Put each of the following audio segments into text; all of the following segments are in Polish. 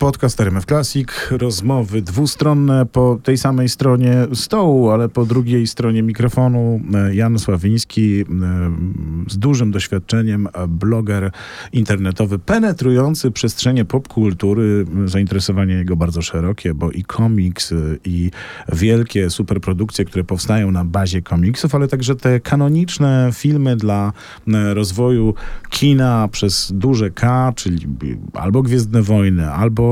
podcast RMF Classic. Rozmowy dwustronne po tej samej stronie stołu, ale po drugiej stronie mikrofonu. E, Jan Sławiński e, z dużym doświadczeniem, e, bloger internetowy, penetrujący przestrzenie popkultury. Zainteresowanie jego bardzo szerokie, bo i komiks, i wielkie superprodukcje, które powstają na bazie komiksów, ale także te kanoniczne filmy dla rozwoju kina przez duże K, czyli albo Gwiezdne Wojny, albo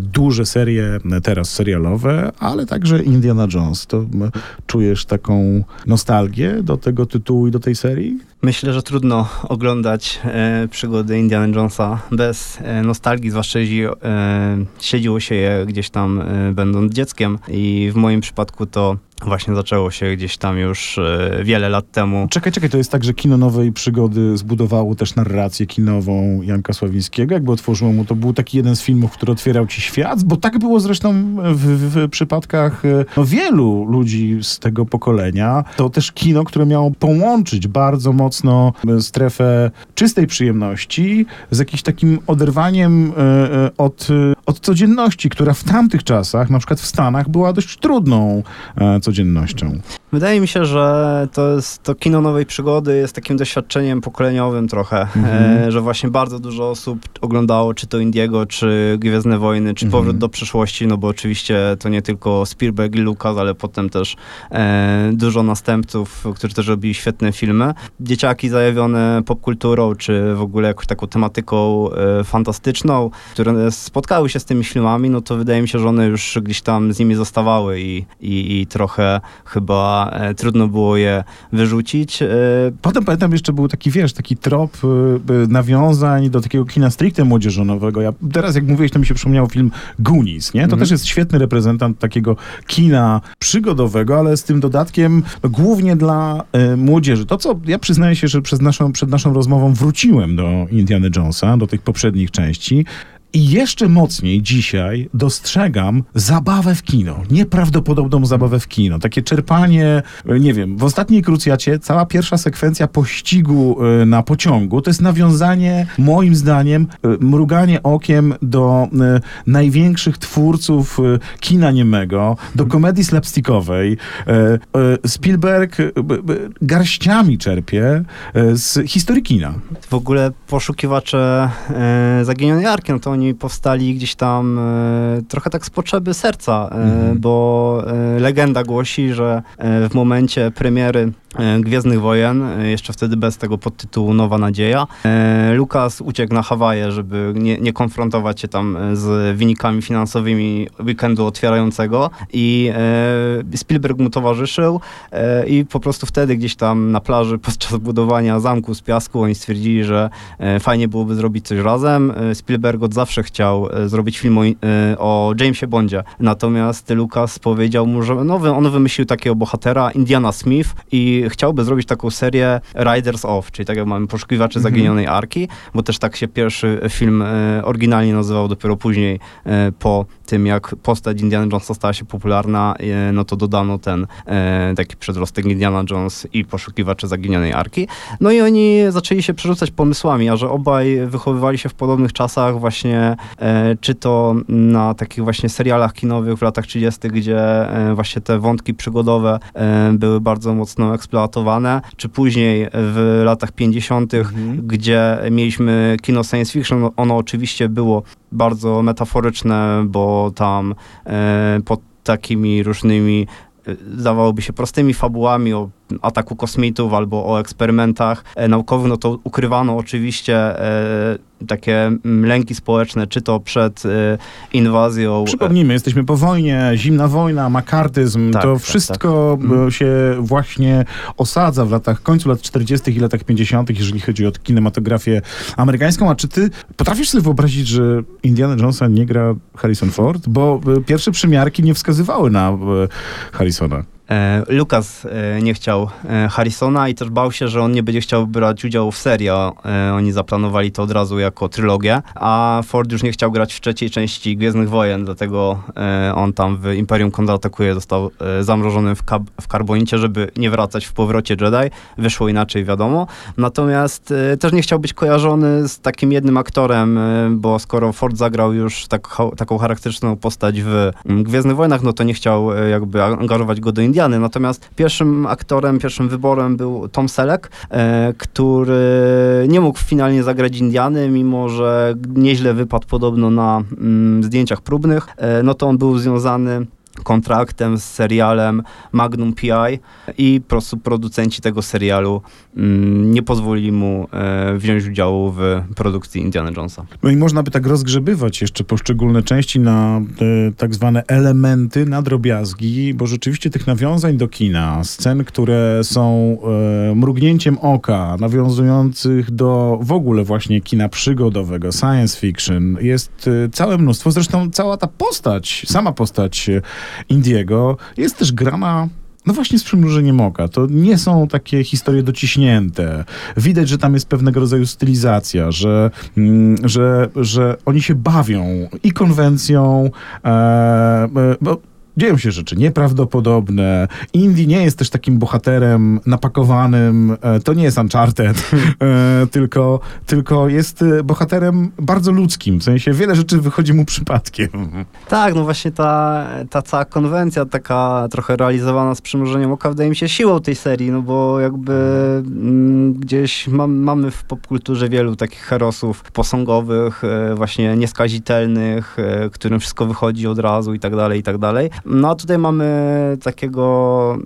duże serie teraz serialowe, ale także Indiana Jones. To czujesz taką nostalgię do tego tytułu i do tej serii? Myślę, że trudno oglądać e, przygody Indiana Jonesa bez e, nostalgii, zwłaszcza jeśli e, siedziło się je gdzieś tam e, będąc dzieckiem i w moim przypadku to właśnie zaczęło się gdzieś tam już e, wiele lat temu. Czekaj, czekaj, to jest tak, że kino nowej przygody zbudowało też narrację kinową Janka Sławińskiego, jakby otworzyło mu, to był taki jeden z filmów, który otwierał ci świat, bo tak było zresztą w, w, przypadkach e, no, wielu ludzi z tego pokolenia. To też kino, które miało połączyć bardzo mocno strefę czystej przyjemności z jakimś takim oderwaniem e, od, od codzienności, która w tamtych czasach, na przykład w Stanach, była dość trudną codziennością codziennością. Wydaje mi się, że to, jest, to kino nowej przygody jest takim doświadczeniem pokoleniowym trochę, mhm. e, że właśnie bardzo dużo osób oglądało czy to Indiego, czy Gwiezdne Wojny, czy mhm. Powrót do przyszłości, no bo oczywiście to nie tylko Spielberg i Lucas, ale potem też e, dużo następców, którzy też robili świetne filmy. Dzieciaki zajawione popkulturą, czy w ogóle jakąś taką tematyką e, fantastyczną, które spotkały się z tymi filmami, no to wydaje mi się, że one już gdzieś tam z nimi zostawały i, i, i trochę chyba e, trudno było je wyrzucić. E, Potem pamiętam jeszcze był taki, wiesz, taki trop nawiązań do takiego kina stricte młodzieżonowego. Ja teraz jak mówiłeś, to mi się przypomniał film Goonies, nie? To mhm. też jest świetny reprezentant takiego kina przygodowego, ale z tym dodatkiem głównie dla młodzieży. To, co ja przyznaję się, że przez naszą, przed naszą rozmową wróciłem do Indiana Jonesa, do tych poprzednich części. I jeszcze mocniej dzisiaj dostrzegam zabawę w kino. Nieprawdopodobną zabawę w kino. Takie czerpanie, nie wiem, w ostatniej krucjacie cała pierwsza sekwencja pościgu e, na pociągu to jest nawiązanie, moim zdaniem, e, mruganie okiem do e, największych twórców kina niemego, do komedii slapstickowej. Spielberg garściami czerpie z historii kina. W ogóle poszukiwacze zaginionej arki, no to oni oni powstali gdzieś tam e, trochę tak z potrzeby serca, e, mhm. bo e, legenda głosi, że w momencie premiery Gwiezdnych Wojen, jeszcze wtedy bez tego podtytułu Nowa Nadzieja. Lukas uciekł na Hawaje, żeby nie, nie konfrontować się tam z wynikami finansowymi weekendu otwierającego i Spielberg mu towarzyszył i po prostu wtedy gdzieś tam na plaży podczas budowania zamku z piasku oni stwierdzili, że fajnie byłoby zrobić coś razem. Spielberg od zawsze chciał e, zrobić film o, e, o Jamesie Bondzie. Natomiast Lucas powiedział mu, że no, on wymyślił takiego bohatera, Indiana Smith i chciałby zrobić taką serię Riders Off, czyli tak jak mamy Poszukiwacze mhm. Zaginionej Arki, bo też tak się pierwszy film e, oryginalnie nazywał, dopiero później po tym, jak postać Indiana Jonesa stała się popularna, no to dodano ten taki przedrostek Indiana Jones i Poszukiwacze Zaginionej Arki. No i oni zaczęli się przerzucać pomysłami, a że obaj wychowywali się w podobnych czasach właśnie E, czy to na takich właśnie serialach kinowych w latach 30., gdzie e, właśnie te wątki przygodowe e, były bardzo mocno eksploatowane, czy później w latach 50., mhm. gdzie mieliśmy kino science fiction, ono oczywiście było bardzo metaforyczne, bo tam pod takimi różnymi zdawałoby się prostymi fabułami o ataku kosmitów albo o eksperymentach naukowych, no to ukrywano oczywiście takie mm, lęki społeczne, czy to przed y, inwazją. Przypomnijmy, jesteśmy po wojnie, zimna wojna, makartyzm, tak, to tak, wszystko tak, tak. się właśnie osadza w latach, końcu lat 40. i latach 50., jeżeli chodzi o kinematografię amerykańską. A czy ty potrafisz sobie wyobrazić, że Indiana Jonesa nie gra Harrison Ford? Bo pierwsze przymiarki nie wskazywały na Harrisona. E, Lucas e, nie chciał e, Harrisona i też bał się, że on nie będzie chciał brać udziału w serii. Oni zaplanowali to od razu jako trylogię, a Ford już nie chciał grać w trzeciej części Gwiezdnych Wojen, dlatego on tam w Imperium kontratakuje został zamrożony w, w karbonicie, żeby nie wracać w powrocie Jedi. Wyszło inaczej, wiadomo. Natomiast też nie chciał być kojarzony z takim jednym aktorem, bo skoro Ford zagrał już tak, taką charakterystyczną postać w mm, Gwiezdnych Wojnach, no to nie chciał jakby angażować go do Natomiast pierwszym aktorem, pierwszym wyborem był Tom Selleck, e, który nie mógł finalnie zagrać Indiany, mimo że nieźle wypadł podobno na mm, zdjęciach próbnych. E, no to on był związany kontraktem z serialem Magnum PI i po prostu producenci tego serialu mm, nie pozwolili mu e, wziąć udziału w produkcji Indiana Jonesa. No i można by tak rozgrzebywać jeszcze poszczególne części na e, tak zwane elementy, na drobiazgi, bo rzeczywiście tych nawiązań do kina, scen, które są e, mrugnięciem oka, nawiązujących do w ogóle właśnie kina przygodowego, science fiction, jest całe mnóstwo. Zresztą cała ta postać, sama postać Indiego jest też grana no właśnie z przymrużeniem oka. To nie są takie historie dociśnięte. Widać, że tam jest pewnego rodzaju stylizacja, że, mm, że, że oni się bawią i konwencją, e, e, bo dzieją się rzeczy nieprawdopodobne. Indy nie jest też takim bohaterem napakowanym, e, to nie jest Uncharted, e, tylko, tylko jest e, bohaterem bardzo ludzkim, w sensie wiele rzeczy wychodzi mu przypadkiem. Tak, no właśnie ta, ta cała konwencja taka trochę realizowana z przymrużeniem oka wydaje mi się siłą tej serii, no bo jakby mm, gdzieś mamy w popkulturze wielu takich herosów posągowych, właśnie nieskazitelnych, którym wszystko wychodzi od razu i tak dalej, i tak dalej. No a tutaj mamy takiego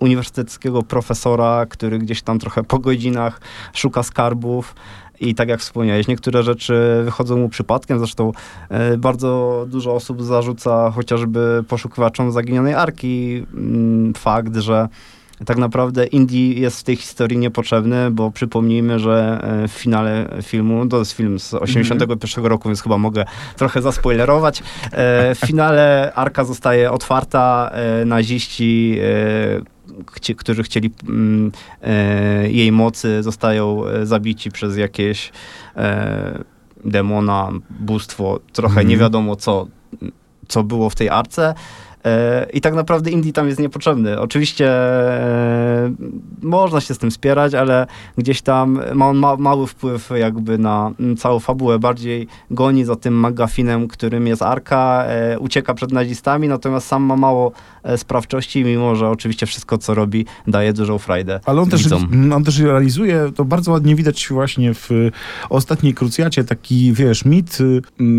uniwersyteckiego profesora, który gdzieś tam trochę po godzinach szuka skarbów. I tak jak wspomniałeś, niektóre rzeczy wychodzą mu przypadkiem. Zresztą e, bardzo dużo osób zarzuca chociażby poszukiwaczom zaginionej arki mm, fakt, że tak naprawdę Indie jest w tej historii niepotrzebny, bo przypomnijmy, że e, w finale filmu, to jest film z 81 mm. roku, więc chyba mogę trochę zaspoilerować. E, w finale arka zostaje otwarta, e, naziści którzy chcieli mm, jej mocy, zostają zabici przez jakieś demona, bóstwo, trochę mm. nie wiadomo co, co było w tej arce. E, I tak naprawdę Indie tam jest niepotrzebny. Oczywiście e, można się z tym spierać, ale gdzieś tam ma on ma, mały wpływ jakby na całą fabułę. Bardziej goni za tym magafinem, którym jest Arka, e, ucieka przed nazistami, natomiast sam ma mało sprawczości, mimo że oczywiście wszystko, co robi, daje dużą frajdę. Ale on też, on też realizuje, to bardzo ładnie widać właśnie w ostatniej krucjacie, taki, wiesz, mit,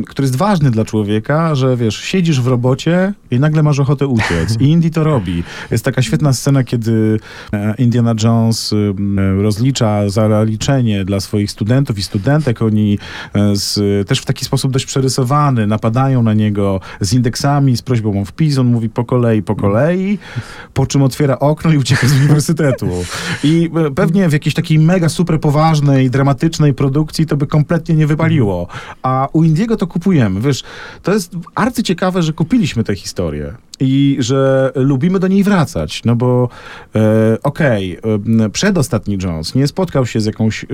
który jest ważny dla człowieka, że wiesz, siedzisz w robocie i nagle masz masz ochotę uciec. I Indy to robi. Jest taka świetna scena, kiedy e, Indiana Jones e, rozlicza zaliczenie dla swoich studentów i studentek. Oni e, z, też w taki sposób dość przerysowany napadają na niego z indeksami, z prośbą o wpis. On mówi po kolei, po kolei, po czym otwiera okno i ucieka z uniwersytetu. I pewnie w jakiejś takiej mega super poważnej, dramatycznej produkcji to by kompletnie nie wypaliło. A u Indiego to kupujemy. Wiesz, to jest arcyciekawe, że kupiliśmy tę historię i że lubimy do niej wracać, no bo e, okej, okay, e, przedostatni Jones nie spotkał się z jakąś e,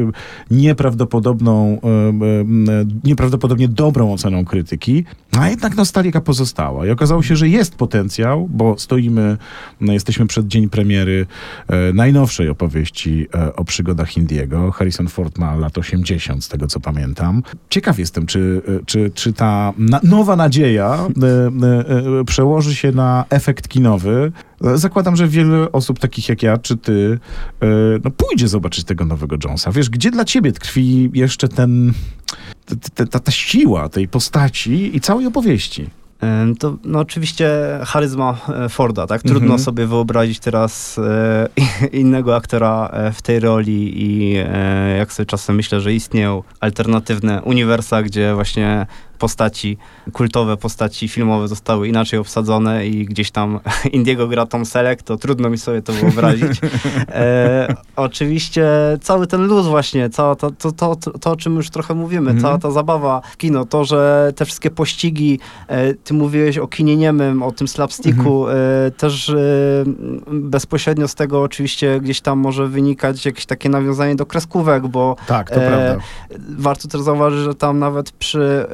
nieprawdopodobną, e, nieprawdopodobnie dobrą oceną krytyki, a jednak nostalgia pozostała i okazało się, że jest potencjał, bo stoimy, no, jesteśmy przed dzień premiery e, najnowszej opowieści o przygodach Indiego. Harrison Ford ma lat 80, z tego co pamiętam. Ciekaw jestem, czy, czy, czy ta na, nowa nadzieja przełoży się na efekt kinowy. Zakładam, że wiele osób takich jak ja, czy ty, e, no pójdzie zobaczyć tego nowego Jonesa. Wiesz, gdzie dla ciebie tkwi jeszcze ten, ta, ta, ta siła tej postaci i całej opowieści? To no oczywiście charyzma e, Forda, tak? Trudno mhm. sobie wyobrazić teraz e, innego aktora e, w tej roli i e, jak sobie czasem myślę, że istnieją alternatywne uniwersa, gdzie właśnie postaci, kultowe postaci filmowe zostały inaczej obsadzone i gdzieś tam Indiego gra Tom Selleck, to trudno mi sobie to wyobrazić. E, oczywiście cały ten luz właśnie, cała to, to, to, to, o czym już trochę mówimy, mhm. cała ta zabawa w kino, to, że te wszystkie pościgi, e, ty mówiłeś o kinie niemym, o tym slapsticku, mhm. e, też e, bezpośrednio z tego oczywiście gdzieś tam może wynikać jakieś takie nawiązanie do kreskówek, bo tak, to prawda. warto też zauważyć, że tam nawet przy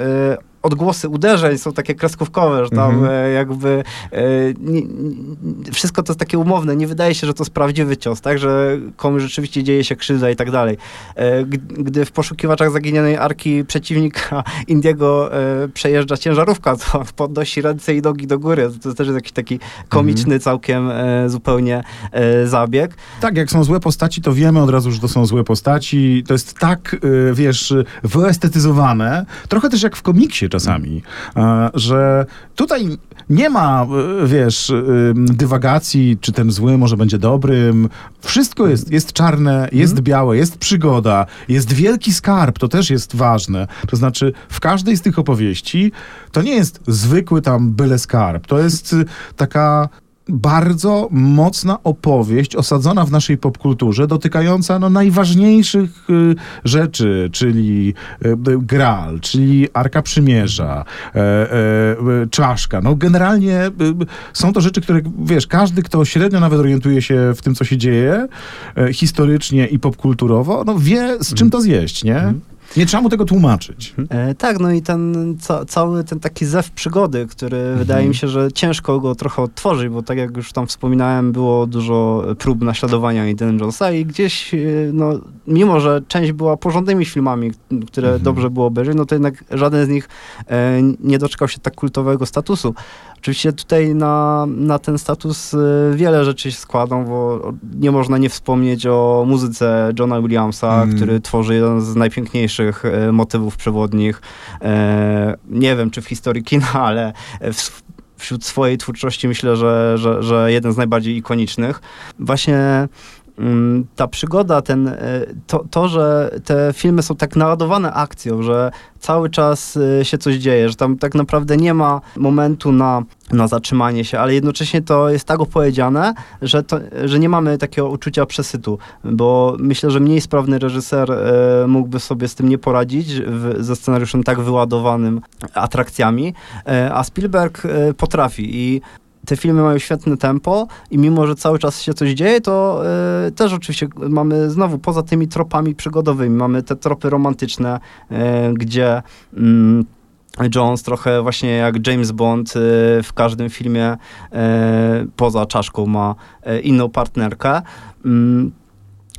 odgłosy uderzeń są takie kreskówkowe, że tam mhm. E, jakby e, nie, nie, wszystko to jest takie umowne. Nie wydaje się, że to jest prawdziwy cios, tak? Że komuś rzeczywiście dzieje się krzywda i tak dalej. E, gdy w poszukiwaczach zaginionej arki przeciwnika Indiego przejeżdża ciężarówka, to podnosi ręce i nogi do góry. To też jest jakiś taki komiczny mhm. całkiem zupełnie zabieg. Tak, jak są złe postaci, to wiemy od razu, że to są złe postaci. To jest tak, wiesz, wyestetyzowane. Trochę też jak w komiksie czasami, e, że tutaj nie ma, e, wiesz, e, dywagacji, czy ten zły może będzie dobrym. Wszystko jest, jest czarne, jest mhm. białe, jest przygoda, jest wielki skarb, to też jest ważne. To znaczy, w każdej z tych opowieści to nie jest zwykły tam byle skarb. To jest taka bardzo mocna opowieść osadzona w naszej popkulturze, dotykająca no, najważniejszych y, rzeczy, czyli y, Graal, czyli Arka Przymierza, e, e, czaszka. No generalnie y, są to rzeczy, które, wiesz, każdy, kto średnio nawet orientuje się w tym, co się dzieje e, historycznie i popkulturowo, no wie, z czym to zjeść, nie? Mhm. Nie trzeba mu tego tłumaczyć. E, tak, no i ten ca cały ten taki zew przygody, który mhm. wydaje mi się, że ciężko go trochę odtworzyć, bo tak jak już tam wspominałem, było dużo prób naśladowania Indiana Jonesa i gdzieś, e, no, mimo że część była porządnymi filmami, które mhm. dobrze było obejrzeć, no to jednak żaden z nich e, nie doczekał się tak kultowego statusu. Oczywiście tutaj na, na ten status y, wiele rzeczy się składą, bo nie można nie wspomnieć o muzyce Johna Williamsa, mm. który tworzy jeden z najpiękniejszych y, motywów przewodnich. E, nie wiem, czy w historii kina, ale w, wśród swojej twórczości myślę, że, że, że jeden z najbardziej ikonicznych. Właśnie ta przygoda, ten, e, to, to, że te filmy są tak naładowane akcją, że cały czas e, się coś dzieje, że tam tak naprawdę nie ma momentu na, na zatrzymanie się, ale jednocześnie to jest tak opowiedziane, że, to, że nie mamy takiego uczucia przesytu, bo myślę, że mniej sprawny reżyser e, mógłby sobie z tym nie poradzić w, ze scenariuszem tak wyładowanym atrakcjami, a Spielberg potrafi i te filmy mają świetne tempo i mimo, że cały czas się coś dzieje, to y, też oczywiście mamy znowu poza tymi tropami przygodowymi, mamy te tropy romantyczne, y, gdzie mm, Jones trochę właśnie jak James Bond y, w każdym filmie poza czaszką ma inną partnerkę.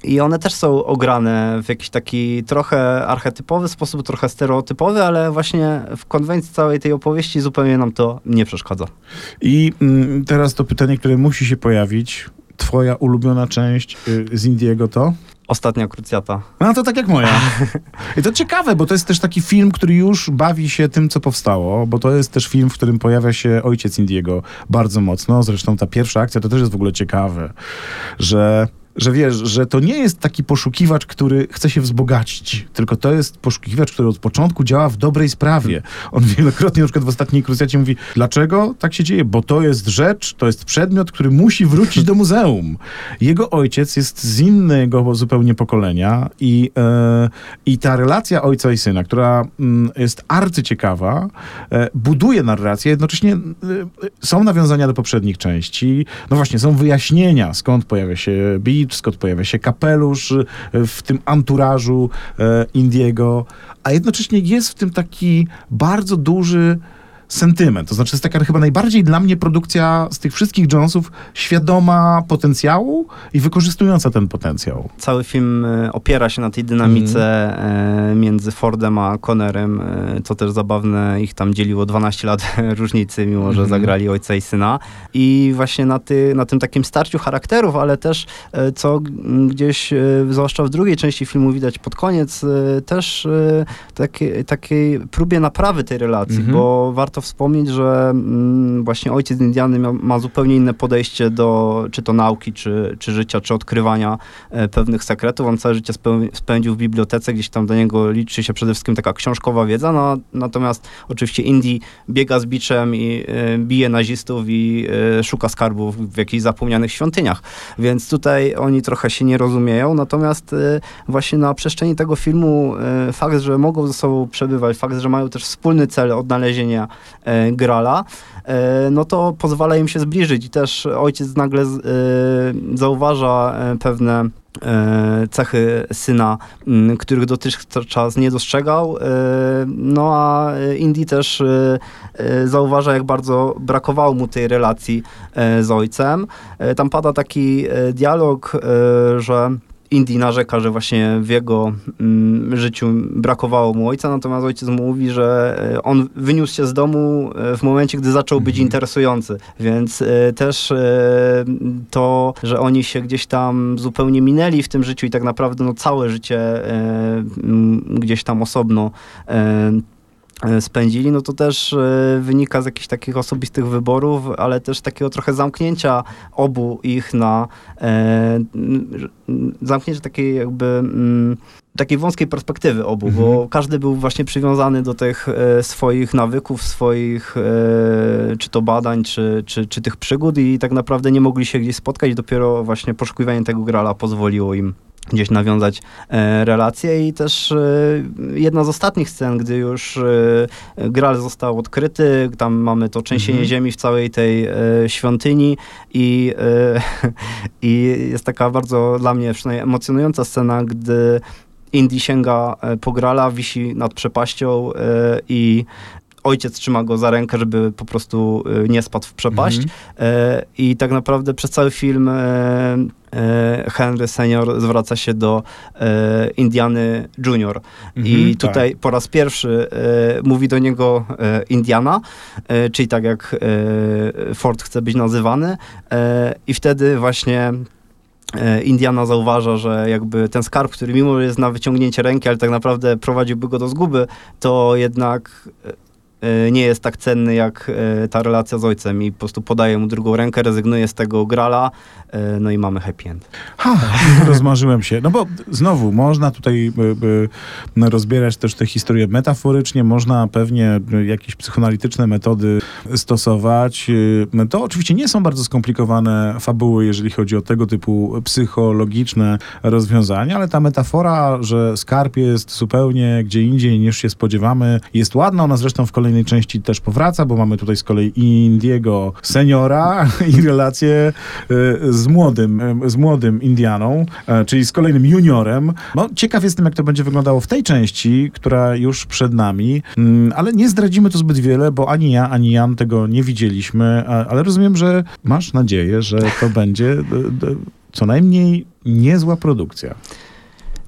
I one też są ograne w jakiś taki trochę archetypowy sposób, trochę stereotypowy, ale właśnie w konwencji całej tej opowieści zupełnie nam to nie przeszkadza. I mm, teraz to pytanie, które musi się pojawić. Twoja ulubiona część y, z Indiego to? Ostatnia krucjata. No to tak jak moja. I to ciekawe, bo to jest też taki film, który już bawi się tym, co powstało, bo to jest też film, w którym pojawia się ojciec Indiego bardzo mocno. Zresztą ta pierwsza akcja to też jest w ogóle ciekawe, że że wiesz, że to nie jest taki poszukiwacz, który chce się wzbogacić, tylko to jest poszukiwacz, który od początku działa w dobrej sprawie. On wielokrotnie, na przykład w ostatniej krucjacie mówi, dlaczego tak się dzieje? Bo to jest rzecz, to jest przedmiot, który musi wrócić do muzeum. Jego ojciec jest z innego zupełnie pokolenia i, e, i ta relacja ojca i syna, która mm, jest arcyciekawa, e, buduje narrację, jednocześnie e, są nawiązania do poprzednich części, no właśnie, są wyjaśnienia, skąd pojawia się beat, skąd pojawia się kapelusz y, w tym anturażu e, Indiego, a jednocześnie jest w tym taki bardzo duży sentyment. To znaczy, jest taka chyba najbardziej dla mnie produkcja z tych wszystkich Jonesów świadoma potencjału i wykorzystująca ten potencjał. Cały film e, opiera się na tej dynamice mm. między Fordem a Connerem. To też zabawne, ich tam dzieliło 12 lat różnicy, mimo że mm. zagrali ojca i syna. I właśnie na, ty, na tym takim starciu charakterów, ale też co gdzieś, zwłaszcza w drugiej części filmu widać pod koniec, też takiej, takiej próbie naprawy tej relacji, mm -hmm. bo warto warto wspomnieć, że mm, właśnie ojciec Indiany ma, zupełnie inne podejście do czy to nauki, czy, czy życia, czy odkrywania e, pewnych sekretów. On całe życie spędził w bibliotece, gdzieś tam do niego liczy się przede wszystkim taka książkowa wiedza, no, natomiast oczywiście Indii biega z biczem i e, bije nazistów i e, szuka skarbów w jakichś zapomnianych świątyniach. Więc tutaj oni trochę się nie rozumieją, natomiast właśnie na przestrzeni tego filmu fakt, że mogą ze sobą przebywać, fakt, że mają też wspólny cel odnalezienia Grala, e, no to pozwala im się zbliżyć i też ojciec nagle zauważa pewne cechy syna, których dotychczas nie dostrzegał. No a Indy też zauważa, jak bardzo brakowało mu tej relacji z ojcem. Tam pada taki dialog, że Indii narzeka, że właśnie w jego mm, życiu brakowało mu ojca, natomiast ojciec mówi, że e, on wyniósł się z domu e, w momencie, gdy zaczął być mhm. interesujący, więc e, też to, że oni się gdzieś tam zupełnie minęli w tym życiu i tak naprawdę no, całe życie gdzieś tam osobno spędzili, no to też e, wynika z jakichś takich osobistych wyborów, ale też takiego trochę zamknięcia obu ich na e, zamknięcie takiej jakby mm, takiej wąskiej perspektywy obu, mhm. bo każdy był właśnie przywiązany do tych e, swoich nawyków, swoich e, czy to badań, czy, czy, czy tych przygód i tak naprawdę nie mogli się gdzieś spotkać. Dopiero właśnie poszukiwanie tego grala pozwoliło im gdzieś nawiązać e, relacje i też e, jedna z ostatnich scen, gdy już e, Gral został odkryty, tam mamy to trzęsienie mhm. ziemi w całej tej e, świątyni i, e, i jest taka bardzo dla mnie przynajmniej emocjonująca scena, gdy Indy sięga e, po Grala, wisi nad przepaścią i ojciec trzyma go za rękę, żeby po prostu nie spadł w przepaść. Mhm. E, I tak naprawdę przez cały film e, e, Henry senior zwraca się do Indiany junior. I mhm, tutaj tak. po raz pierwszy mówi do niego Indiana, czyli tak jak Ford chce być nazywany. I wtedy właśnie Indiana zauważa, że jakby ten skarb, który mimo jest na wyciągnięcie ręki, ale tak naprawdę prowadziłby go do zguby, to jednak E, nie jest tak cenny jak e, ta relacja z ojcem i po prostu podaje mu drugą rękę, rezygnuje z tego grala, e, no i mamy happy end. Ha, rozmarzyłem się. No bo znowu, można tutaj rozbierać też tę historię metaforycznie, można pewnie jakieś psychoanalityczne metody stosować. To oczywiście nie są bardzo skomplikowane fabuły, jeżeli chodzi o tego typu psychologiczne rozwiązania, ale ta metafora, że skarb jest zupełnie gdzie indziej niż się spodziewamy, jest ładna. Ona zresztą w kolejnym kolejnej części też powraca, bo mamy tutaj z kolei Indiego seniora i relację e, z młodym, e, z młodym Indianą, e, czyli z kolejnym juniorem. No, ciekaw jestem, jak to będzie wyglądało w tej części, która już przed nami, mm, ale nie zdradzimy tu zbyt wiele, bo ani ja, ani Jan tego nie widzieliśmy, ale rozumiem, że masz nadzieję, że to będzie co najmniej niezła produkcja.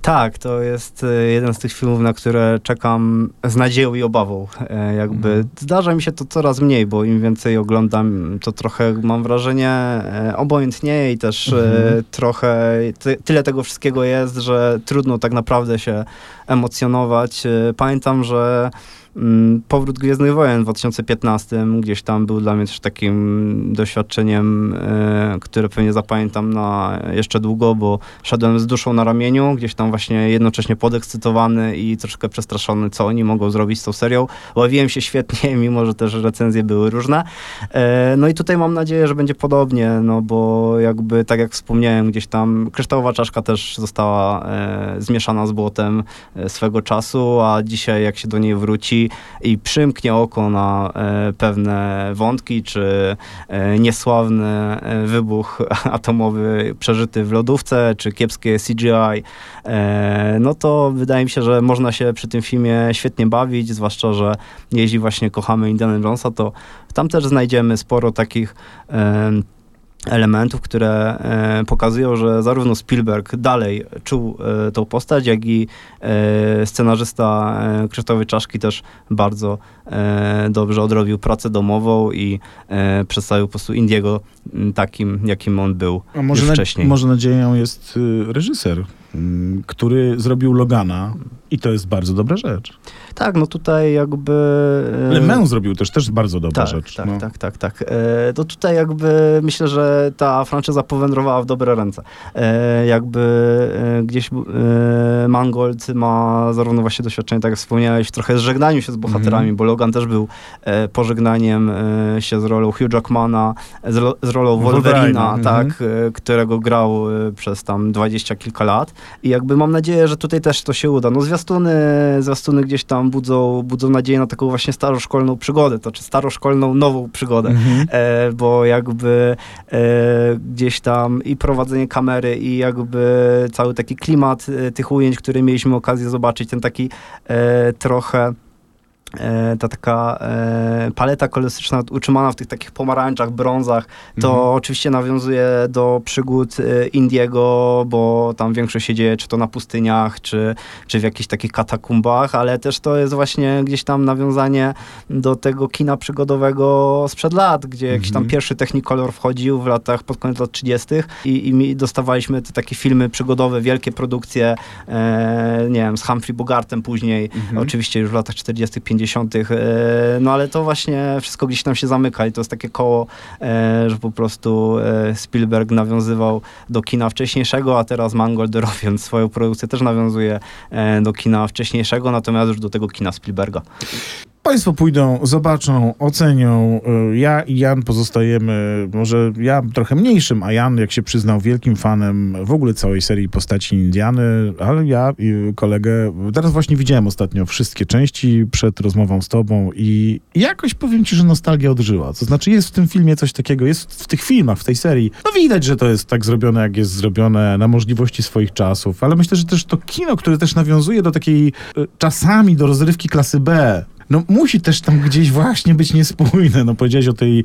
Tak, to jest e, jeden z tych filmów, na które czekam z nadzieją i obawą. E, jakby mhm. zdarza mi się to coraz mniej, bo im więcej oglądam, to trochę mam wrażenie e, obojętnieje i też mhm. trochę ty, tyle tego wszystkiego jest, że trudno tak naprawdę się emocjonować. Pamiętam, że Mm, powrót Gwiezdnych Wojen w 2015 gdzieś tam był dla mnie też takim doświadczeniem, e, które pewnie zapamiętam na jeszcze długo, bo szedłem z duszą na ramieniu, gdzieś tam właśnie jednocześnie podekscytowany i troszkę przestraszony, co oni mogą zrobić z tą serią. Ławiłem się świetnie, mimo że też recenzje były różne. E, no i tutaj mam nadzieję, że będzie podobnie, no bo jakby, tak jak wspomniałem, gdzieś tam kryształowa czaszka też została e, zmieszana z błotem swego czasu, a dzisiaj jak się do niej wróci, i, przymknie oko na e, pewne wątki, czy e, niesławny e, wybuch atomowy przeżyty w lodówce, czy kiepskie CGI, no to wydaje mi się, że można się przy tym filmie świetnie bawić, zwłaszcza, że jeśli właśnie kochamy Indiana Jonesa, to tam też znajdziemy sporo takich elementów, które e, pokazują, że zarówno Spielberg dalej czuł e, tą postać, jak i e, scenarzysta e, Krzysztofowej Czaszki też bardzo e, dobrze odrobił pracę domową i e, przedstawił po prostu Indiego takim, jakim on był A może wcześniej. może nadzieją jest y, reżyser który zrobił Logana i to jest bardzo dobra rzecz. Tak, no tutaj jakby... e, Le Mans zrobił też, też bardzo dobra tak, rzecz. Tak, no. tak, tak, tak. E, to tutaj jakby myślę, że ta franczyza powędrowała w dobre ręce. E, jakby e, gdzieś Mangold ma zarówno właśnie doświadczenie, tak jak wspomniałeś, trochę z żegnaniu się z bohaterami, Mhm. bo Logan też był pożegnaniem się z rolą Hugh Jackmana, z, ro, z rolą Wolverina, tak, e, którego grał przez tam dwadzieścia kilka lat. I jakby mam nadzieję, że tutaj też to się uda. No zwiastuny, zwiastuny gdzieś tam budzą, budzą nadzieję na taką właśnie staroszkolną przygodę, to czy staroszkolną nową przygodę, Mhm. e, bo jakby e, gdzieś tam i prowadzenie kamery i jakby cały taki klimat e, tych ujęć, które mieliśmy okazję zobaczyć, ten taki e, trochę ta taka e, paleta kolorystyczna utrzymana w tych takich pomarańczach, brązach, to Mhm. oczywiście nawiązuje do przygód e, Indiego, bo tam większość się dzieje czy to na pustyniach, czy, czy w jakichś takich katakumbach, ale też to jest właśnie gdzieś tam nawiązanie do tego kina przygodowego sprzed lat, gdzie jakiś tam Mhm. pierwszy Technicolor wchodził w latach, pod koniec lat 30. i, i dostawaliśmy te takie filmy przygodowe, wielkie produkcje, e, nie wiem, z Humphrey Bogartem później, Mhm. oczywiście już w latach 40., 50., e, no ale to właśnie wszystko gdzieś tam się zamyka i to jest takie koło, e, że po prostu e, Spielberg nawiązywał do kina wcześniejszego, a teraz Mangold robiąc swoją produkcję też nawiązuje do kina wcześniejszego, natomiast już do tego kina Spielberga. Państwo pójdą, zobaczą, ocenią. Y, Ja i Jan pozostajemy, może ja trochę mniejszym, a Jan, jak się przyznał, wielkim fanem w ogóle całej serii postaci Indiany, ale ja i kolegę, teraz właśnie widziałem ostatnio wszystkie części przed rozmową z tobą i jakoś powiem ci, że nostalgia odżyła. To znaczy jest w tym filmie coś takiego, jest w tych filmach, w tej serii. No widać, że to jest tak zrobione, jak jest zrobione na możliwości swoich czasów, ale myślę, że też to kino, które też nawiązuje do takiej y, czasami do rozrywki klasy B, no musi też tam gdzieś właśnie być niespójne. No powiedziałeś o tej e,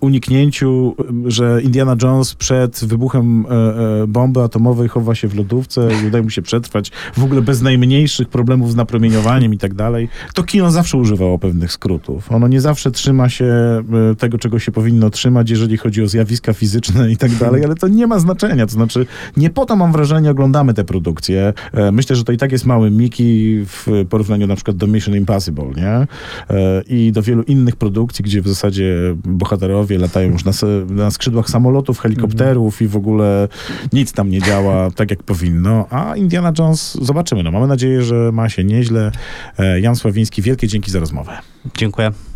uniknięciu, e, że Indiana Jones przed wybuchem e, e, bomby atomowej chowa się w lodówce i udaje mu się przetrwać w ogóle bez najmniejszych problemów z napromieniowaniem i tak dalej. To kino zawsze używało pewnych skrótów. Ono nie zawsze trzyma się e, tego, czego się powinno trzymać, jeżeli chodzi o zjawiska fizyczne i tak dalej, ale to nie ma znaczenia. To znaczy, nie po to mam wrażenie, oglądamy te produkcje. E, Myślę, że to i tak jest mały Miki w porównaniu na przykład do Mission Impossible, nie? E, I do wielu innych produkcji, gdzie w zasadzie bohaterowie latają już na, na skrzydłach samolotów, helikopterów i w ogóle nic tam nie działa tak, jak powinno. A Indiana Jones, zobaczymy. No, mamy nadzieję, że ma się nieźle. E, Jan Sławiński, wielkie dzięki za rozmowę. Dziękuję.